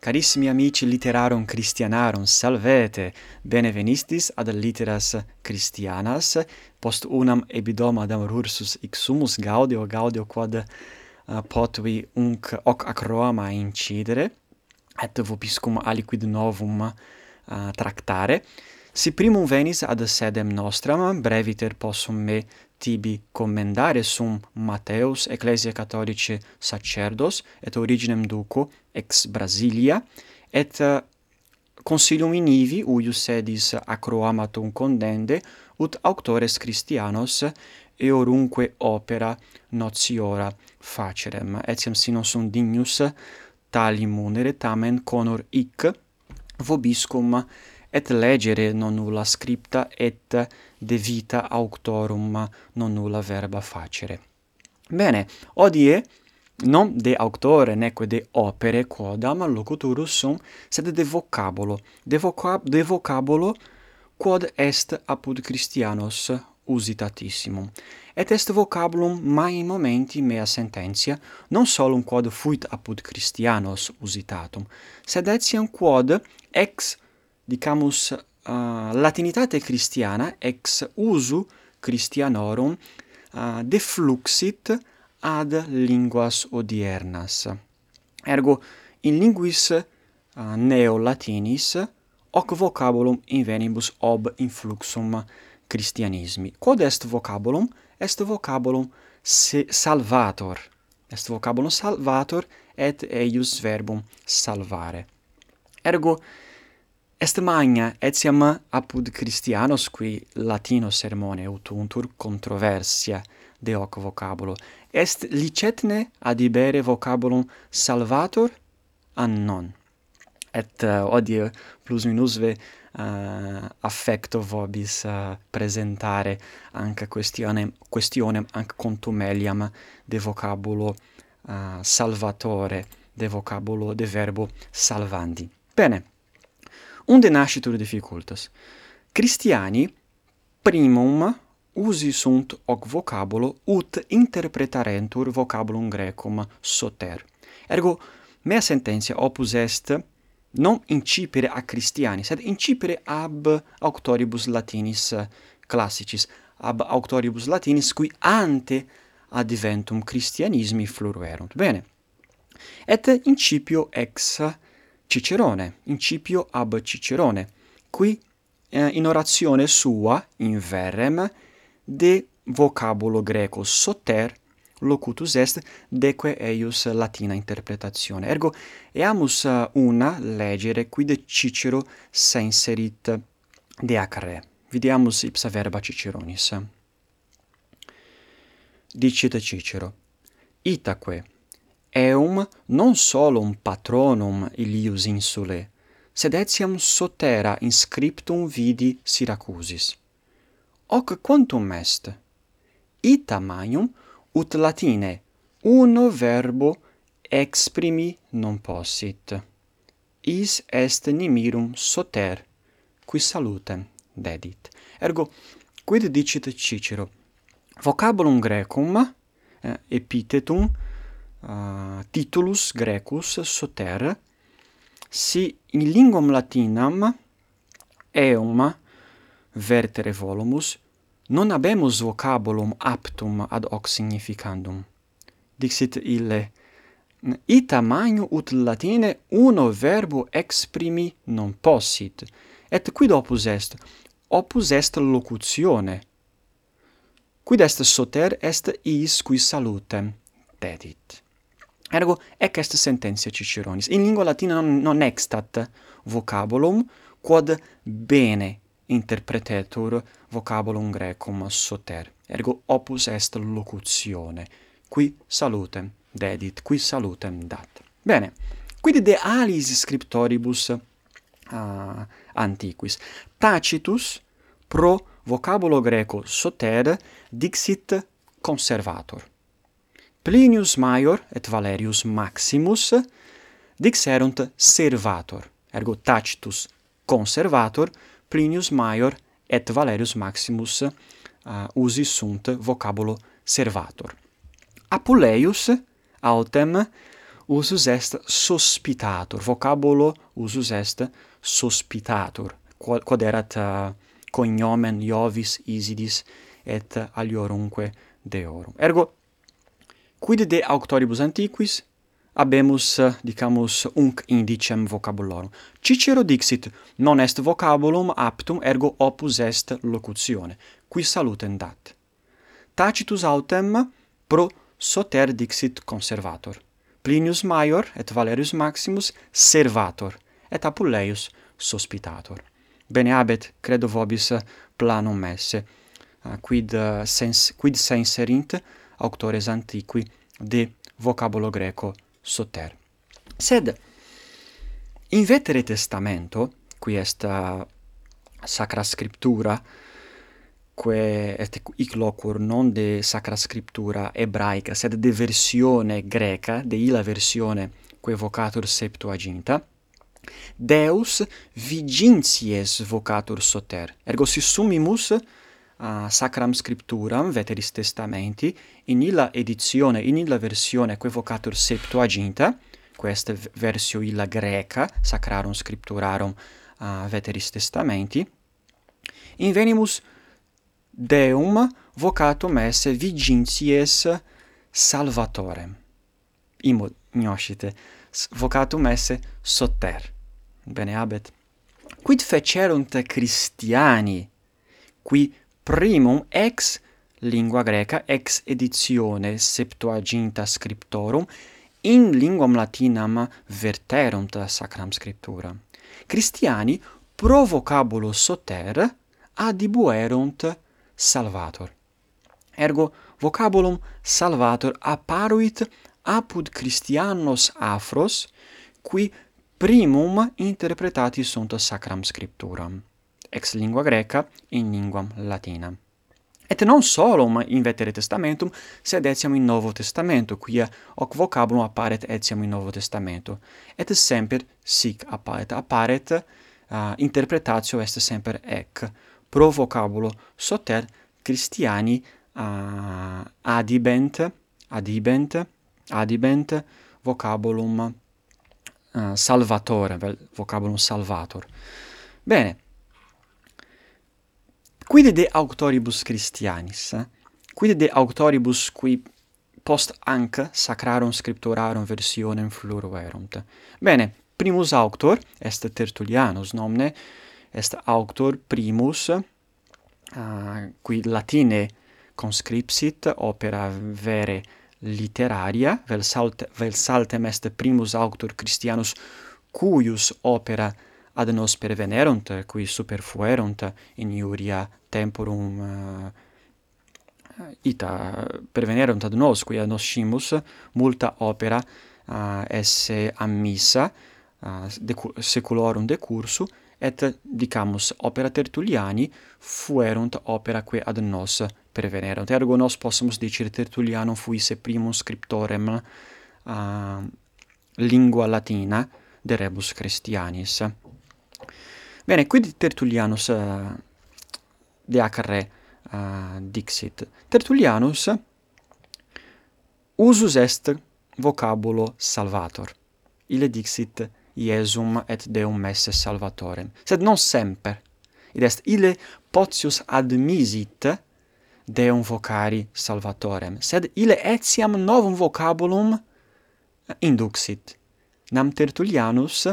Carissimi amici literarum Christianarum, salvete! Benevenistis ad litteras Christianas, post unam ebidom adam rursus ixumus gaudio, gaudio quod uh, potui unc hoc acroama incidere, et vobiscum aliquid novum uh, tractare, Si primum venis ad sedem nostram, breviter possum me tibi commendare sum Mateus Ecclesiae Catholicae sacerdos et originem duco ex Brasilia et eh, uh, consilium in ivi uius sedis acroamatum condende ut auctores Christianos eorunque opera notiora facerem. Etiam si non sunt dignus tali munere tamen conor hic vobiscum et legere non nulla scripta et de vita auctorum non nulla verba facere. Bene, odie non de auctore neque de opere quodam locuturus sum, sed de vocabolo, de, vocab de vocabolo quod est apud Christianos usitatissimum. Et est vocabulum mai momenti mea sententia, non solum quod fuit apud Christianos usitatum, sed etiam quod ex dicamus, uh, latinitate Christiana ex usu Christianorum uh, defluxit ad linguas odiernas. Ergo, in linguis uh, neo-latinis hoc vocabulum invenibus ob influxum Christianismi. Quod est vocabulum? Est vocabulum se salvator. Est vocabulum salvator et eius verbum salvare. Ergo, Est magna etiam apud Christianos qui Latino sermone utuntur controversia de hoc vocabulo. Est licetne adibere vocabulum salvator an non. Et uh, odie plus minusve uh, affecto vobis uh, presentare anca questionem, questionem anca contumeliam de vocabulo uh, salvatore, de vocabulo de verbo salvandi. Bene. Unde nascitur difficultas? Christiani primum usi sunt hoc vocabulo ut interpretarentur vocabulum grecum soter. Ergo mea sententia opus est non incipere a Christiani, sed incipere ab auctoribus latinis classicis, ab auctoribus latinis qui ante adventum Christianismi flueruerunt. Bene. Et incipio ex Cicerone, incipio ab Cicerone, qui eh, in orazione sua, in verrem, de vocabulo greco soter locutus est deque eius latina interpretatione. Ergo eamus eh, una legere quid Cicero senserit de acre. Videamus ipsa verba Ciceronis. Dicit Cicero, itaque eum non solum patronum Ilius insulae, sed etiam sotera inscriptum vidi Syracusis. Hoc quantum est? Ita magnum ut Latine uno verbo exprimi non possit. Is est nimirum soter, qui salutem dedit. Ergo, quid dicit Cicero, vocabulum grecum, eh, epitetum uh, titulus grecus soter. Si in linguam latinam eum vertere volumus non habemus vocabulum aptum ad hoc significandum. Dixit ille ita magno ut latine uno verbo exprimi non possit et quid opus est? Opus est locutione quid est soter est is qui salutem? Dedit. Ergo ec est sententia Ciceronis. In lingua latina non, non extat vocabulum quod bene interpretetur vocabulum grecum soter. Ergo opus est locutione. Qui salutem dedit, qui salutem dat. Bene. Quid de alis scriptoribus uh, antiquis Tacitus pro vocabulo greco soter dixit conservator. Plinius Maior et Valerius Maximus dixerunt servator, ergo Tacitus conservator, Plinius Maior et Valerius Maximus uh, usi sunt vocabulo servator. Apuleius autem usus est sospitator, vocabulo usus est sospitator, quod erat uh, cognomen Iovis Isidis et aliorumque deorum. Ergo quid de auctoribus antiquis habemus, eh, dicamus, unc indicem vocabulorum. Cicero dixit, non est vocabulum aptum, ergo opus est locutione, qui salutem dat. Tacitus autem pro soter dixit conservator. Plinius Maior et Valerius Maximus servator, et Apuleius sospitator. Bene habet, credo vobis, eh, planum messe, ah, quid, eh, sens, quid senserint, auctores antiqui de vocabulo greco soter. Sed in vetere testamento, qui est uh, sacra scriptura, quae et hic locur non de sacra scriptura ebraica, sed de versione greca, de illa versione quae vocatur septuaginta, Deus viginties vocatur soter. Ergo si summimus uh, Sacram Scripturam, Veteris Testamenti, in illa edizione, in illa versione quevocatur septuaginta, questa versio illa greca, Sacrarum Scripturarum uh, Veteris Testamenti, invenimus Deum vocatum esse vigincies salvatorem. Imo gnoscite, vocatum esse soter. Bene habet. Quid fecerunt Christiani, qui primum ex lingua greca ex editione septuaginta scriptorum in linguam latinam verterunt sacram scriptura. Christiani pro vocabulo soter adibuerunt salvator. Ergo vocabulum salvator apparuit apud Christianos afros qui primum interpretati sunt sacram scripturam ex lingua greca in linguam latina. Et non solum in vetere testamentum, sed etiam in Novo Testamento, quia hoc vocabulum apparet etiam in Novo Testamento. Et semper sic apparet. Apparet uh, interpretatio est semper ec. Pro vocabulo soter Christiani uh, ah, adibent, adibent, adibent vocabulum uh, salvatore, vocabulum salvator. Bene, Quid de auctoribus Christianis, eh? quid de auctoribus qui post anc sacrarum scripturarum versionem fluruerunt. Bene, primus auctor est Tertullianus nomne, est auctor primus, uh, qui latine conscripsit opera vere literaria, vel, salt, vel saltem est primus auctor Christianus cuius opera ad nos pervenerunt, qui superfuerunt in iuria temporum uh, ita pervenerunt ad nos, qui ad nos scimus, multa opera uh, esse ammissa, uh, de seculorum decursu, et dicamus opera Tertulliani fuerunt opera quae ad nos pervenerunt. Ergo nos possumus dicere Tertullianum fuisse primum scriptorem uh, lingua latina de rebus Christianis. Bene, quid Tertullianus eh, uh, deacre uh, eh, dixit? Tertullianus usus est vocabulo salvator. Ile dixit Iesum et Deum esse salvatorem. Sed non semper. Id est ile potius admisit Deum vocari salvatorem, sed ile etiam novum vocabulum eh, induxit. Nam Tertullianus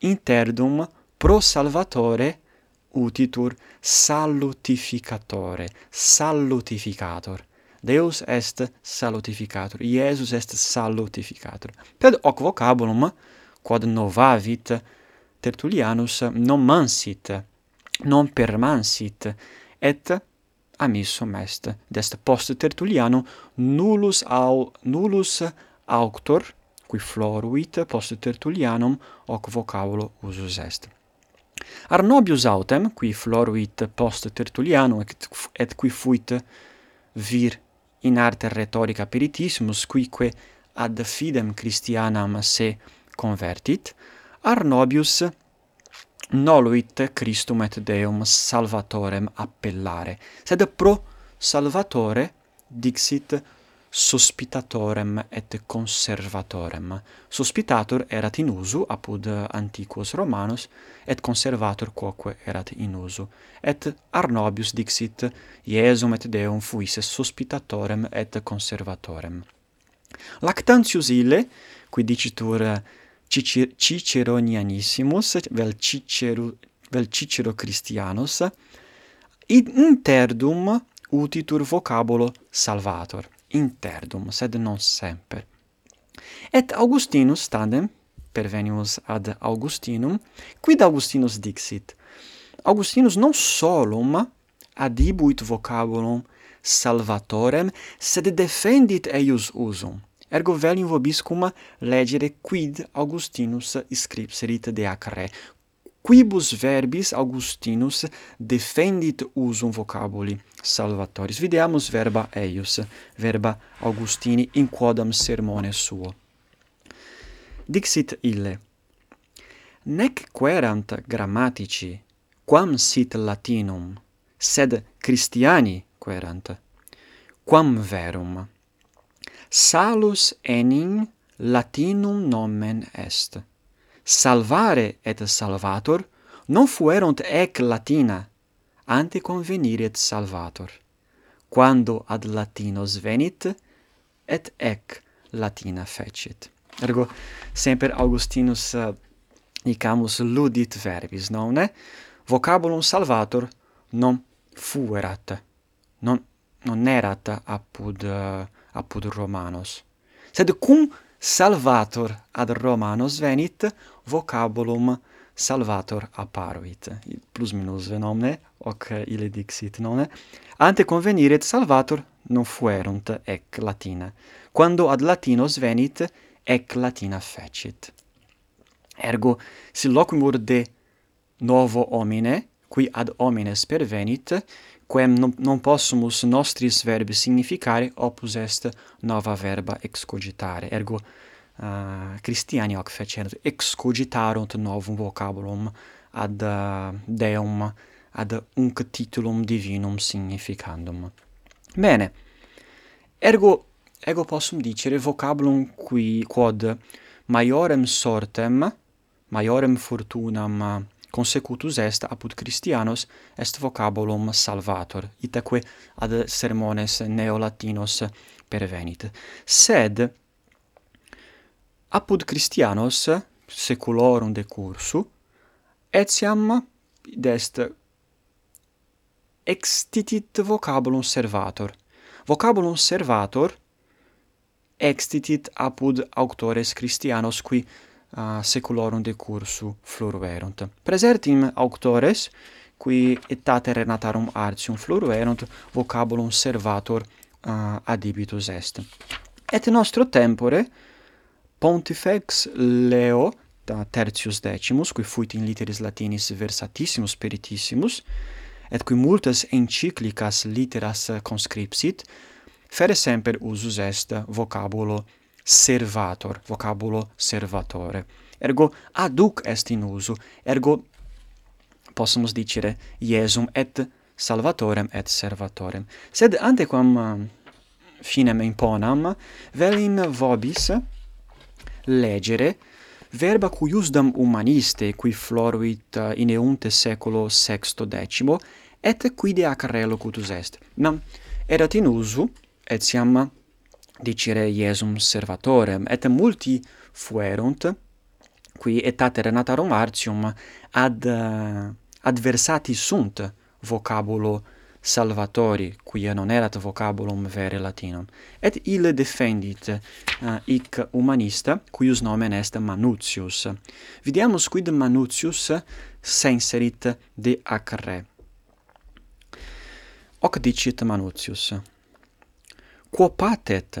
interdum pro salvatore utitur salutificatore, salutificator. Deus est salutificator, Iesus est salutificator. Ped hoc vocabulum, quod novavit Tertullianus, non mansit, non permansit, et amissum est. Dest post Tertulliano nullus au nullus auctor, qui floruit post Tertullianum hoc vocabulo usus est. Arnobius autem, qui floruit post Tertullianum, et, et qui fuit vir in arte rhetorica peritissimus, quique ad fidem Christianam se convertit, Arnobius noluit Christum et Deum salvatorem appellare, sed pro salvatore dixit sospitatorem et conservatorem. Sospitator erat in usu apud antiquos Romanos, et conservator quoque erat in usu. Et Arnobius dixit, Iesum et Deum fuisse sospitatorem et conservatorem. Lactantius ille, qui dicitur Cicer Ciceronianissimus, vel, Cicero, vel Cicero Christianus, interdum utitur vocabolo salvator interdum, sed non semper. Et Augustinus tandem, pervenimus ad Augustinum, quid Augustinus dixit? Augustinus non solum adibuit vocabulum salvatorem, sed defendit eius usum. Ergo velium vobiscum legere quid Augustinus scripserit de ac re, quibus verbis Augustinus defendit usum vocabuli salvatoris. Videamus verba eius, verba Augustini in quodam sermone suo. Dixit ille, nec querant grammatici, quam sit latinum, sed Christiani querant, quam verum. Salus enim latinum nomen est salvare et salvator non fuerunt ec latina, ante conveniret salvator. Quando ad latinos venit, et ec latina fecit. Ergo, semper Augustinus eh, uh, dicamus ludit verbis, nomne, vocabulum salvator non fuerat, non, non erat apud, uh, apud Romanos. Sed cum salvator ad Romanos venit, vocabulum salvator apparuit. Plus minus nomne, hoc ile dixit nonne ante conveniret salvator non fuerunt ec latina, quando ad latinos venit ec latina fecit. Ergo, si locumur de novo homine, qui ad homines pervenit, quem non, non possumus nostris verbi significare, opus est nova verba excogitare. Ergo, Ah, uh, Christiani hoc fecerunt, excogitarunt novum vocabulum ad uh, Deum, ad unc titulum divinum significandum. Bene, ergo, ego possum dicere vocabulum qui quod maiorem sortem, maiorem fortunam consecutus est apud Christianos est vocabulum salvator, itaque ad sermones neolatinos pervenit. Sed, Apud Christianos seculorum decursu etiam dest extitit vocabulum servator. Vocabulum servator extitit apud auctores Christianos qui uh, seculorum decursu fluruerunt. Presertim auctores qui etate renatarum artium fluruerunt vocabulum servator uh, adibitus est. Et nostro tempore Pontifex Leo da tertius decimus, qui fuit in literis latinis versatissimus peritissimus, et qui multas enciclicas literas conscripsit, fere semper usus est vocabulo servator, vocabulo servatore. Ergo aduc est in uso, ergo possumus dicere Iesum et salvatorem et servatorem. Sed antequam uh, finem imponam, vel in vobis legere, verba cuiusdam humaniste qui floruit uh, in eunte seculo sexto decimo, et quid de acarello locutus est. Nam, erat in usu, et siam dicere Iesum servatorem, et multi fuerunt, qui etate renata Romatium ad, uh, adversati sunt vocabulo salvatori, quia non erat vocabulum vere latinum, et ille defendit uh, hic humanista, cuius nomen est Manutius. Videamus quid Manutius senserit de ac re. Hoc dicit Manutius, Quo patet,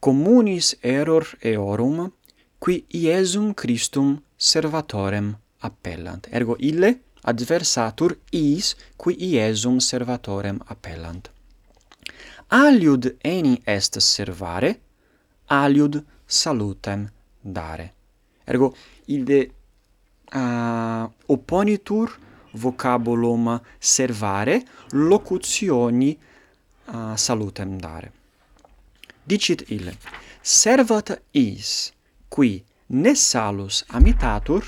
communis error eorum, qui Iesum Christum servatorem appellant. Ergo ille adversatur is qui iesum servatorem appellant. Aliud eni est servare, aliud salutem dare. Ergo, ille uh, opponitur vocabulum servare locutioni uh, salutem dare. Dicit ille, servat is, qui ne salus amitatur,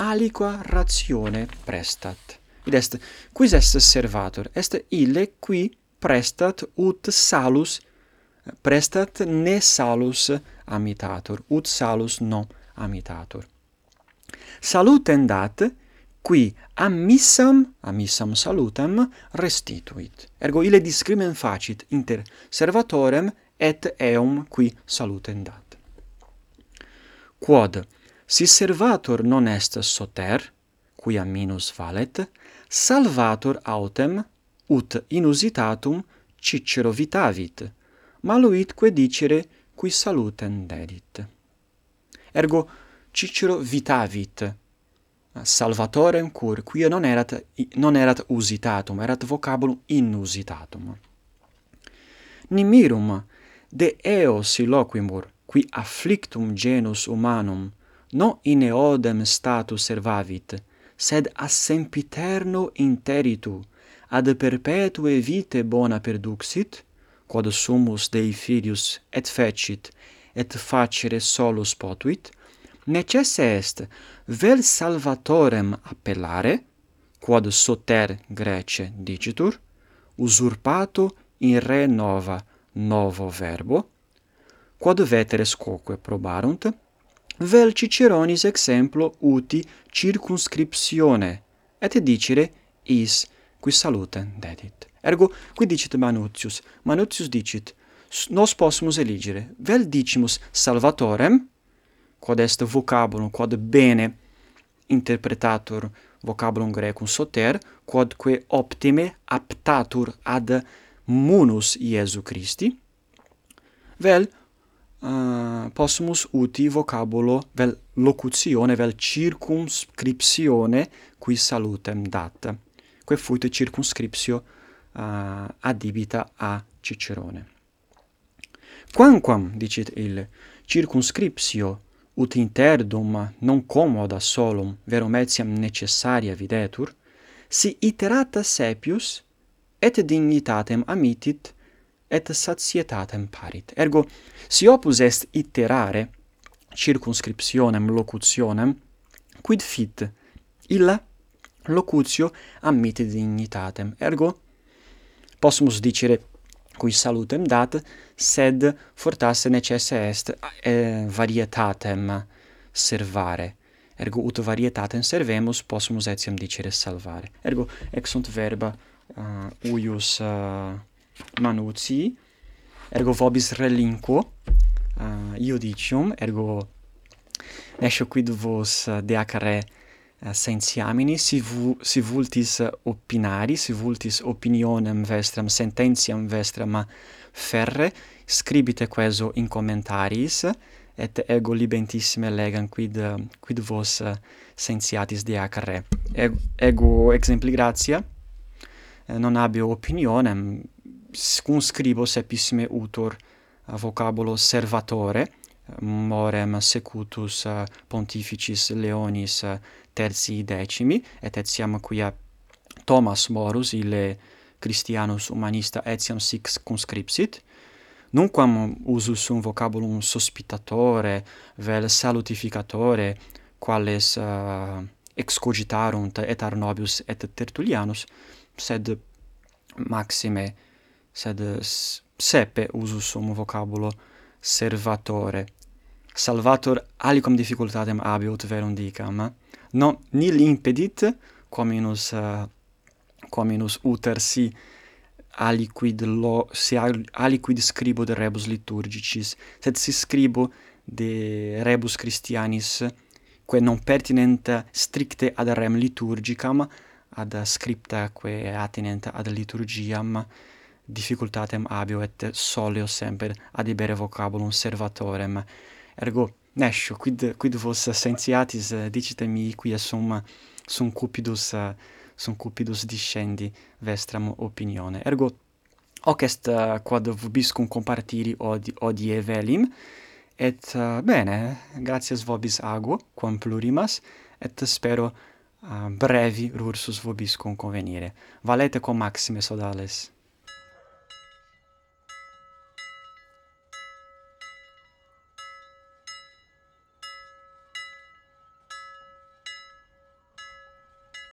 aliqua ratione prestat. Id est, quis est servator? Est ille qui prestat ut salus, prestat ne salus amitator, ut salus non amitator. Salutem dat, qui amissam, amissam salutem, restituit. Ergo ille discrimen facit inter servatorem et eum qui salutem dat. Quod Si servator non est soter, quia minus valet, salvator autem, ut inusitatum Cicero vitavit, maluitque dicere qui salutem dedit. Ergo Cicero vitavit, salvatorem cur, quia non erat, non erat usitatum, erat vocabulum inusitatum. Nimirum de eo si loquimur, qui afflictum genus humanum non in eodem status servavit, sed a sempiterno interitu, ad perpetue vite bona perduxit, quod sumus Dei filius et fecit, et facere solus potuit, necesse est vel salvatorem appellare, quod soter Grece dicitur, usurpato in re nova novo verbo, quod veteres quoque probarunt, vel Ciceronis exemplo uti circumscriptione, et dicere is qui salutem dedit. Ergo, qui dicit Manutius, Manutius dicit, nos possumus eligere, vel dicimus salvatorem, quod est vocabulum, quod bene interpretatur vocabulum grecum soter, quodque optime aptatur ad munus Iesu Christi, vel uh, possumus uti vocabulo vel locutione vel circumscriptione qui salutem dat. Quae fuit circumscriptio eh, uh, adibita a Cicerone. Quamquam dicit il circumscriptio ut interdum non commoda solum verum etiam necessaria videtur si iterata sepius et dignitatem amitit et satietatem parit. Ergo, si opus est iterare circumscriptionem locutionem, quid fit illa locutio ammite dignitatem. Ergo, possumus dicere cui salutem dat, sed fortasse necesse est eh, varietatem servare. Ergo ut varietatem servemus, possumus etiam dicere salvare. Ergo ex sunt verba uh, uius uh, manuci, ergo vobis relinquo, ah, uh, iudicium, ergo nescio quid vos eh, deacare uh, eh, sentiamini, si, vu, si vultis opinari, si vultis opinionem vestram, sententiam vestram ferre, scribite queso in commentaris, et ego libentissime legam quid quid vos eh, sentiatis deacare ego, ego exempli gratia non habeo opinionem conscribos epissime utor vocabulo servatore morem secutus eh, pontificis Leonis eh, tertii decimi et etiam quia Thomas Morus ille Christianus humanista etiam sic conscripsit nunquam usus sum vocabulum sospitatore vel salutificatore quales uh, excogitarunt et Arnobius et Tertullianus sed maxime sed sepe usus sum vocabulo servatore. Salvator alicum difficultatem abiut verum dicam. No nil impedit quam minus uh, quam uter si aliquid lo si aliquid scribo de rebus liturgicis sed si scribo de rebus christianis quae non pertinent stricte ad rem liturgicam ad scripta quae attinent ad liturgiam difficultatem abio et solio semper adibere vocabulum servatorem. Ergo, nescio, quid, quid vos sentiatis, dicitemi qui sum, sum cupidus, sum cupidus discendi vestram opinione. Ergo, hoc est quod vobiscum compartiri odi, odie velim, et bene, gratias vobis ago, quam plurimas, et spero uh, brevi rursus vobis convenire. Valete com maxime sodales.